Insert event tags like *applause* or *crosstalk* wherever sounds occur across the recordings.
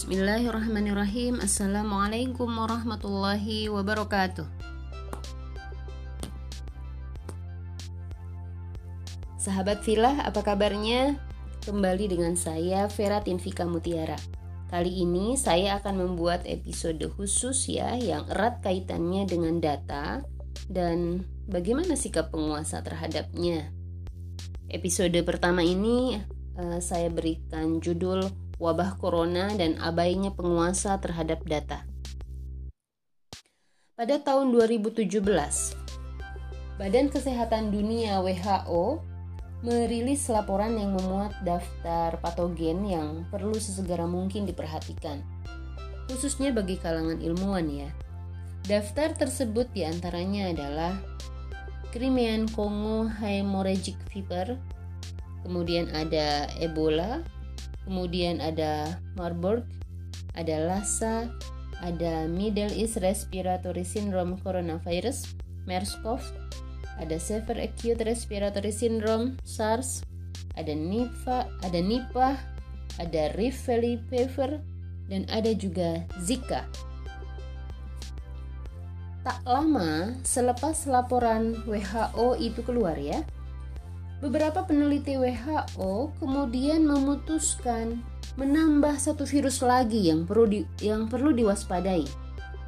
Bismillahirrahmanirrahim. Assalamualaikum warahmatullahi wabarakatuh. Sahabat Filah, apa kabarnya? Kembali dengan saya Vera Tinvika Mutiara. Kali ini saya akan membuat episode khusus ya Yang erat kaitannya dengan data Dan bagaimana sikap penguasa terhadapnya. Episode pertama ini uh, saya berikan judul wabah corona dan abainya penguasa terhadap data. Pada tahun 2017, Badan Kesehatan Dunia WHO merilis laporan yang memuat daftar patogen yang perlu sesegera mungkin diperhatikan, khususnya bagi kalangan ilmuwan ya. Daftar tersebut di antaranya adalah Crimean Congo Hemorrhagic Fever, kemudian ada Ebola, kemudian ada Marburg, ada Lassa, ada Middle East Respiratory Syndrome Coronavirus, MERS-CoV, ada Severe Acute Respiratory Syndrome SARS, ada Nipah, ada Nipah, ada Rift Valley Fever, dan ada juga Zika. Tak lama selepas laporan WHO itu keluar ya, beberapa peneliti WHO kemudian memutuskan menambah satu virus lagi yang perlu di, yang perlu diwaspadai,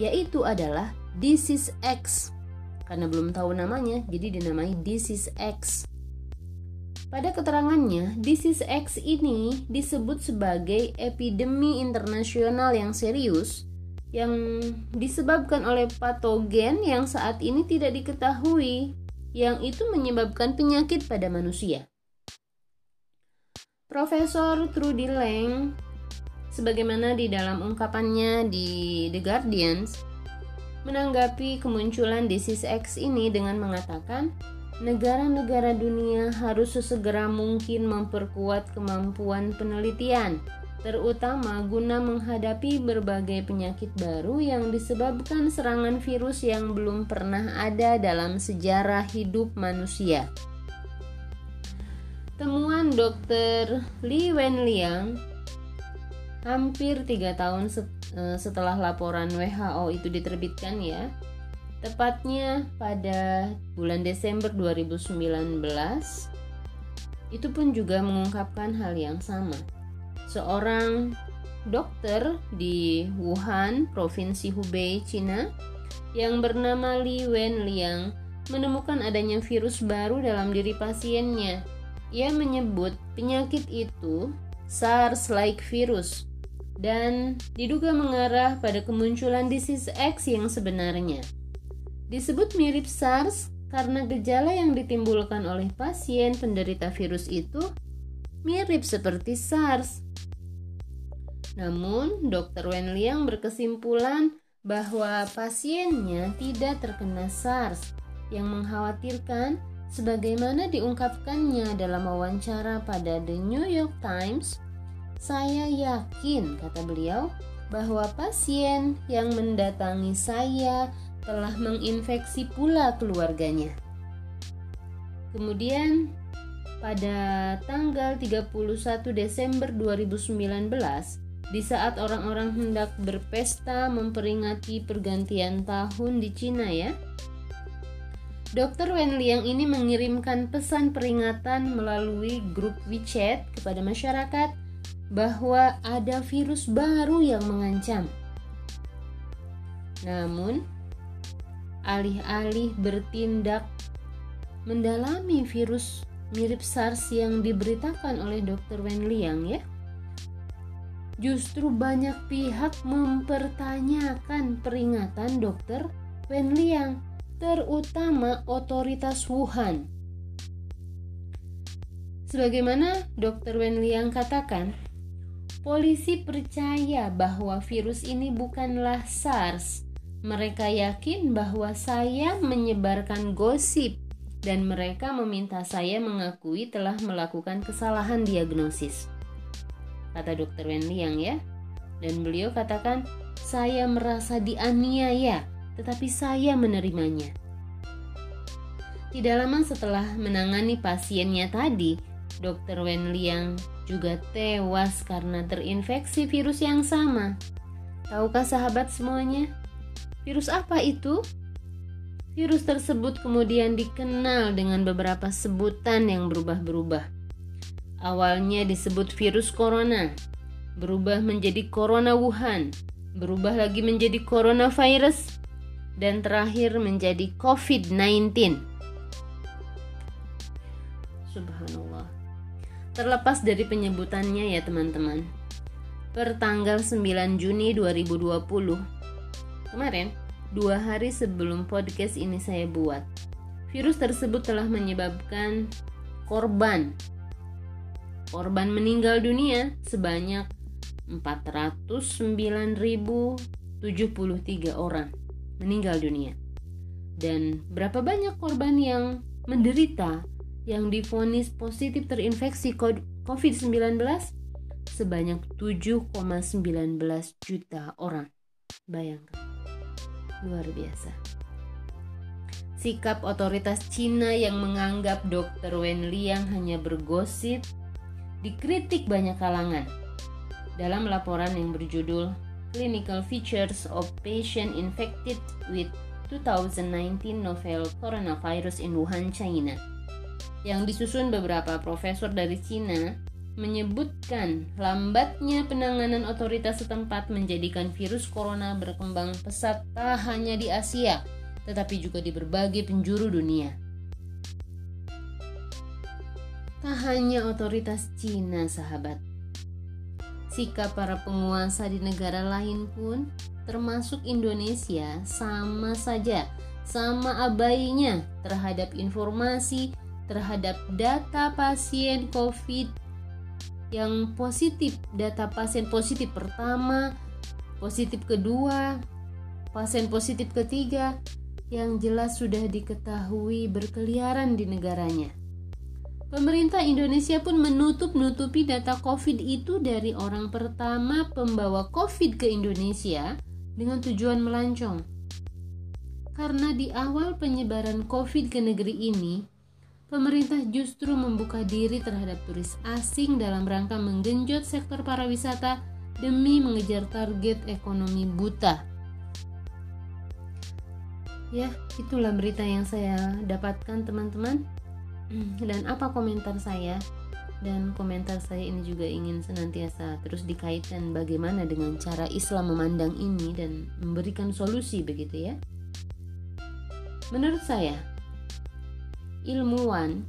yaitu adalah disease X. Karena belum tahu namanya, jadi dinamai disease X. Pada keterangannya, disease X ini disebut sebagai epidemi internasional yang serius yang disebabkan oleh patogen yang saat ini tidak diketahui yang itu menyebabkan penyakit pada manusia. Profesor Trudy Lang sebagaimana di dalam ungkapannya di The Guardian menanggapi kemunculan disease X ini dengan mengatakan negara-negara dunia harus sesegera mungkin memperkuat kemampuan penelitian terutama guna menghadapi berbagai penyakit baru yang disebabkan serangan virus yang belum pernah ada dalam sejarah hidup manusia. Temuan Dr. Li Wenliang hampir tiga tahun eh, setelah laporan WHO itu diterbitkan ya, tepatnya pada bulan Desember 2019, itu pun juga mengungkapkan hal yang sama seorang dokter di Wuhan, Provinsi Hubei, Cina, yang bernama Li Wenliang menemukan adanya virus baru dalam diri pasiennya. Ia menyebut penyakit itu SARS-like virus dan diduga mengarah pada kemunculan disease X yang sebenarnya. Disebut mirip SARS karena gejala yang ditimbulkan oleh pasien penderita virus itu mirip seperti SARS namun, Dr. Wen Liang berkesimpulan bahwa pasiennya tidak terkena SARS yang mengkhawatirkan sebagaimana diungkapkannya dalam wawancara pada The New York Times. Saya yakin, kata beliau, bahwa pasien yang mendatangi saya telah menginfeksi pula keluarganya. Kemudian pada tanggal 31 Desember 2019, di saat orang-orang hendak berpesta memperingati pergantian tahun di Cina ya. Dr. Wen Liang ini mengirimkan pesan peringatan melalui grup WeChat kepada masyarakat bahwa ada virus baru yang mengancam. Namun, alih-alih bertindak mendalami virus mirip SARS yang diberitakan oleh Dr. Wen Liang ya, justru banyak pihak mempertanyakan peringatan dokter Wen Liang, terutama otoritas Wuhan. Sebagaimana Dr. Wen Liang katakan, polisi percaya bahwa virus ini bukanlah SARS. Mereka yakin bahwa saya menyebarkan gosip dan mereka meminta saya mengakui telah melakukan kesalahan diagnosis kata dokter Wen Liang ya. Dan beliau katakan, saya merasa dianiaya, tetapi saya menerimanya. Tidak lama setelah menangani pasiennya tadi, Dr. Wen Liang juga tewas karena terinfeksi virus yang sama. Tahukah sahabat semuanya? Virus apa itu? Virus tersebut kemudian dikenal dengan beberapa sebutan yang berubah-berubah. Awalnya disebut virus corona, berubah menjadi corona Wuhan, berubah lagi menjadi coronavirus, dan terakhir menjadi COVID-19. Subhanallah. Terlepas dari penyebutannya ya teman-teman. Per tanggal 9 Juni 2020, kemarin, dua hari sebelum podcast ini saya buat, virus tersebut telah menyebabkan korban korban meninggal dunia sebanyak 409.073 orang meninggal dunia. Dan berapa banyak korban yang menderita yang difonis positif terinfeksi COVID-19? Sebanyak 7,19 juta orang. Bayangkan. Luar biasa. Sikap otoritas Cina yang menganggap Dr. Wen Liang hanya bergosip dikritik banyak kalangan. Dalam laporan yang berjudul clinical features of patient infected with 2019 novel coronavirus in Wuhan, China. Yang disusun beberapa profesor dari China menyebutkan lambatnya penanganan otoritas setempat menjadikan virus corona berkembang pesat tak hanya di Asia, tetapi juga di berbagai penjuru dunia. Tak hanya otoritas Cina, sahabat, sikap para penguasa di negara lain pun termasuk Indonesia sama saja sama abainya terhadap informasi terhadap data pasien COVID yang positif, data pasien positif pertama, positif kedua, pasien positif ketiga yang jelas sudah diketahui berkeliaran di negaranya. Pemerintah Indonesia pun menutup-nutupi data COVID itu dari orang pertama pembawa COVID ke Indonesia dengan tujuan melancong. Karena di awal penyebaran COVID ke negeri ini, pemerintah justru membuka diri terhadap turis asing dalam rangka menggenjot sektor pariwisata demi mengejar target ekonomi buta. Ya, itulah berita yang saya dapatkan, teman-teman. *clears throat* Dan apa komentar saya dan komentar saya ini juga ingin senantiasa terus dikaitkan bagaimana dengan cara Islam memandang ini dan memberikan solusi begitu ya. Menurut saya, ilmuwan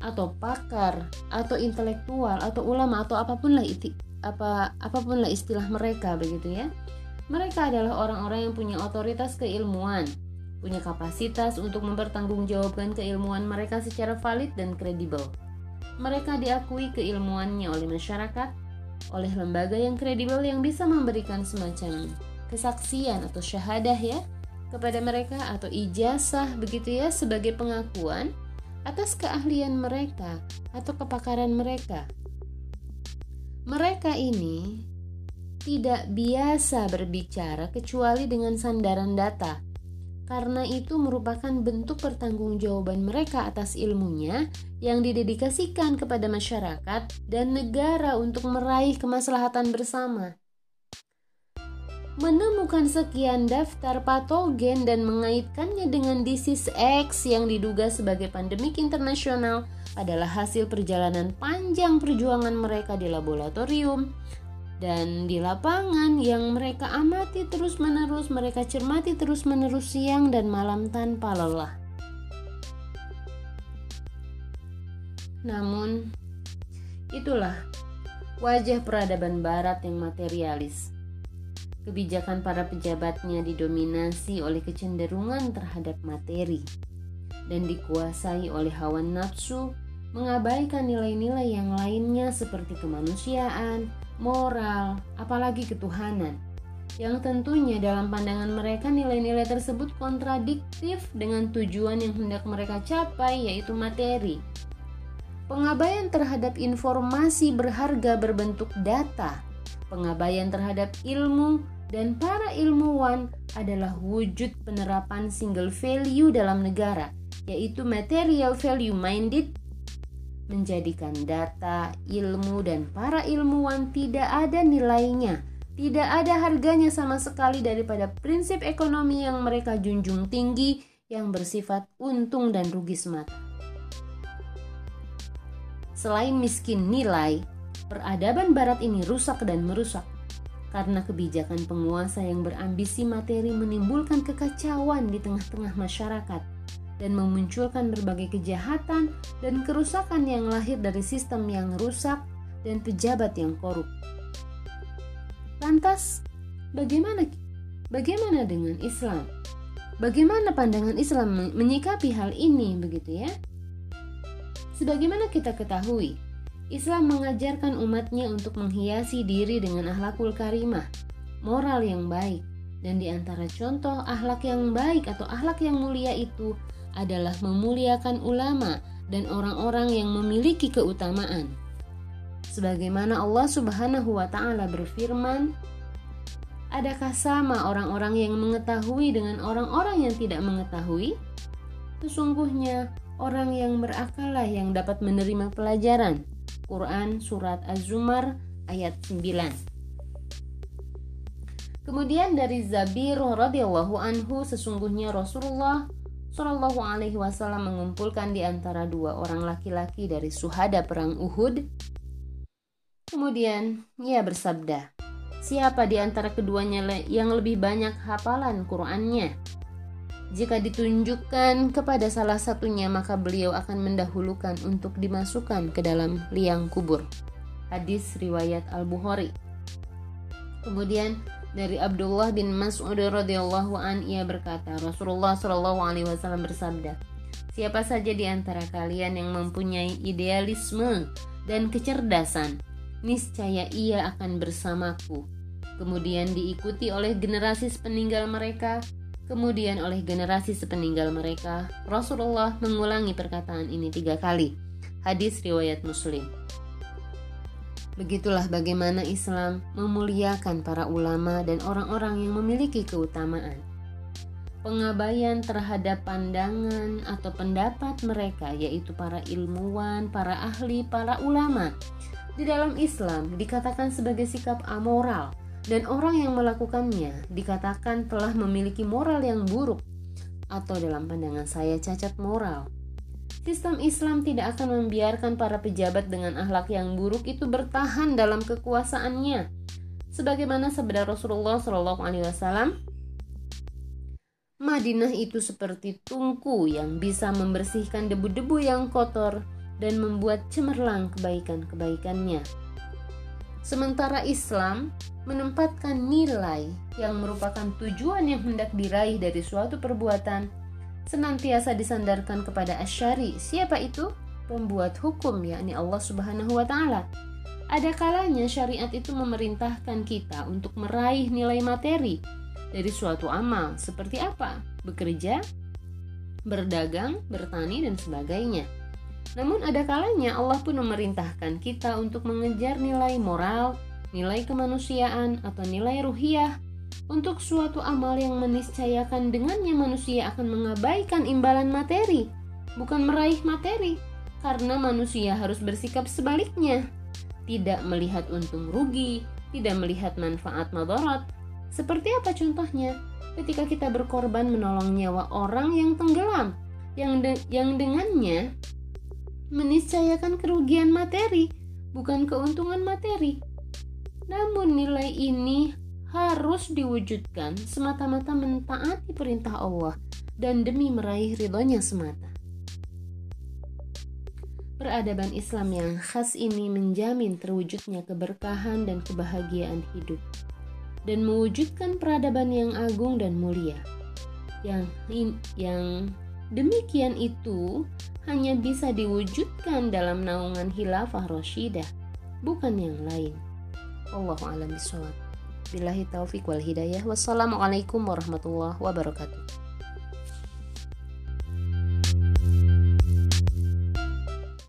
atau pakar atau intelektual atau ulama atau apa pun lah iti, apa apa pun lah istilah mereka begitu ya. Mereka adalah orang-orang yang punya otoritas keilmuan punya kapasitas untuk mempertanggungjawabkan keilmuan mereka secara valid dan kredibel. Mereka diakui keilmuannya oleh masyarakat, oleh lembaga yang kredibel yang bisa memberikan semacam kesaksian atau syahadah ya kepada mereka atau ijazah begitu ya sebagai pengakuan atas keahlian mereka atau kepakaran mereka. Mereka ini tidak biasa berbicara kecuali dengan sandaran data karena itu merupakan bentuk pertanggungjawaban mereka atas ilmunya yang didedikasikan kepada masyarakat dan negara untuk meraih kemaslahatan bersama. Menemukan sekian daftar patogen dan mengaitkannya dengan disease X yang diduga sebagai pandemik internasional adalah hasil perjalanan panjang perjuangan mereka di laboratorium, dan di lapangan yang mereka amati terus-menerus, mereka cermati terus-menerus siang dan malam tanpa lelah. Namun, itulah wajah peradaban barat yang materialis. Kebijakan para pejabatnya didominasi oleh kecenderungan terhadap materi dan dikuasai oleh hawa nafsu, mengabaikan nilai-nilai yang lainnya seperti kemanusiaan, moral, apalagi ketuhanan. Yang tentunya dalam pandangan mereka nilai-nilai tersebut kontradiktif dengan tujuan yang hendak mereka capai yaitu materi. Pengabaian terhadap informasi berharga berbentuk data, pengabaian terhadap ilmu dan para ilmuwan adalah wujud penerapan single value dalam negara, yaitu material value minded menjadikan data, ilmu, dan para ilmuwan tidak ada nilainya, tidak ada harganya sama sekali daripada prinsip ekonomi yang mereka junjung tinggi yang bersifat untung dan rugi semata. Selain miskin nilai, peradaban barat ini rusak dan merusak karena kebijakan penguasa yang berambisi materi menimbulkan kekacauan di tengah-tengah masyarakat dan memunculkan berbagai kejahatan dan kerusakan yang lahir dari sistem yang rusak dan pejabat yang korup. Lantas, bagaimana bagaimana dengan Islam? Bagaimana pandangan Islam menyikapi hal ini begitu ya? Sebagaimana kita ketahui, Islam mengajarkan umatnya untuk menghiasi diri dengan akhlakul karimah, moral yang baik, dan di antara contoh akhlak yang baik atau akhlak yang mulia itu adalah memuliakan ulama dan orang-orang yang memiliki keutamaan. Sebagaimana Allah Subhanahu wa taala berfirman, "Adakah sama orang-orang yang mengetahui dengan orang-orang yang tidak mengetahui? Sesungguhnya orang yang berakallah yang dapat menerima pelajaran." Quran surat Az-Zumar ayat 9. Kemudian dari Zabir radhiyallahu anhu sesungguhnya Rasulullah Shallallahu Alaihi Wasallam mengumpulkan di antara dua orang laki-laki dari suhada perang Uhud. Kemudian ia bersabda, siapa di antara keduanya yang lebih banyak hafalan Qurannya? Jika ditunjukkan kepada salah satunya, maka beliau akan mendahulukan untuk dimasukkan ke dalam liang kubur. Hadis riwayat Al-Bukhari. Kemudian dari Abdullah bin Mas'ud radhiyallahu an ia berkata, Rasulullah shallallahu alaihi wasallam bersabda, Siapa saja di antara kalian yang mempunyai idealisme dan kecerdasan, niscaya ia akan bersamaku. Kemudian diikuti oleh generasi sepeninggal mereka, kemudian oleh generasi sepeninggal mereka. Rasulullah mengulangi perkataan ini tiga kali. Hadis riwayat Muslim. Begitulah bagaimana Islam memuliakan para ulama dan orang-orang yang memiliki keutamaan. Pengabaian terhadap pandangan atau pendapat mereka, yaitu para ilmuwan, para ahli, para ulama, di dalam Islam dikatakan sebagai sikap amoral, dan orang yang melakukannya dikatakan telah memiliki moral yang buruk, atau dalam pandangan saya, cacat moral. Sistem Islam tidak akan membiarkan para pejabat dengan akhlak yang buruk itu bertahan dalam kekuasaannya. Sebagaimana sabda Rasulullah Wasallam, Madinah itu seperti tungku yang bisa membersihkan debu-debu yang kotor dan membuat cemerlang kebaikan-kebaikannya. Sementara Islam menempatkan nilai yang merupakan tujuan yang hendak diraih dari suatu perbuatan senantiasa disandarkan kepada asyari. Siapa itu? Pembuat hukum yakni Allah Subhanahu wa taala. Ada kalanya syariat itu memerintahkan kita untuk meraih nilai materi dari suatu amal seperti apa? Bekerja, berdagang, bertani dan sebagainya. Namun ada kalanya Allah pun memerintahkan kita untuk mengejar nilai moral, nilai kemanusiaan atau nilai ruhiyah untuk suatu amal yang meniscayakan dengannya manusia akan mengabaikan imbalan materi, bukan meraih materi, karena manusia harus bersikap sebaliknya, tidak melihat untung rugi, tidak melihat manfaat madarat. Seperti apa contohnya? Ketika kita berkorban menolong nyawa orang yang tenggelam, yang de yang dengannya meniscayakan kerugian materi, bukan keuntungan materi. Namun nilai ini harus diwujudkan semata-mata mentaati perintah Allah dan demi meraih ridhonya semata. Peradaban Islam yang khas ini menjamin terwujudnya keberkahan dan kebahagiaan hidup dan mewujudkan peradaban yang agung dan mulia. Yang yang demikian itu hanya bisa diwujudkan dalam naungan khilafah Rashidah, bukan yang lain. Allahu a'lam bishawab. Billahi taufik wal hidayah. Wassalamualaikum warahmatullahi wabarakatuh.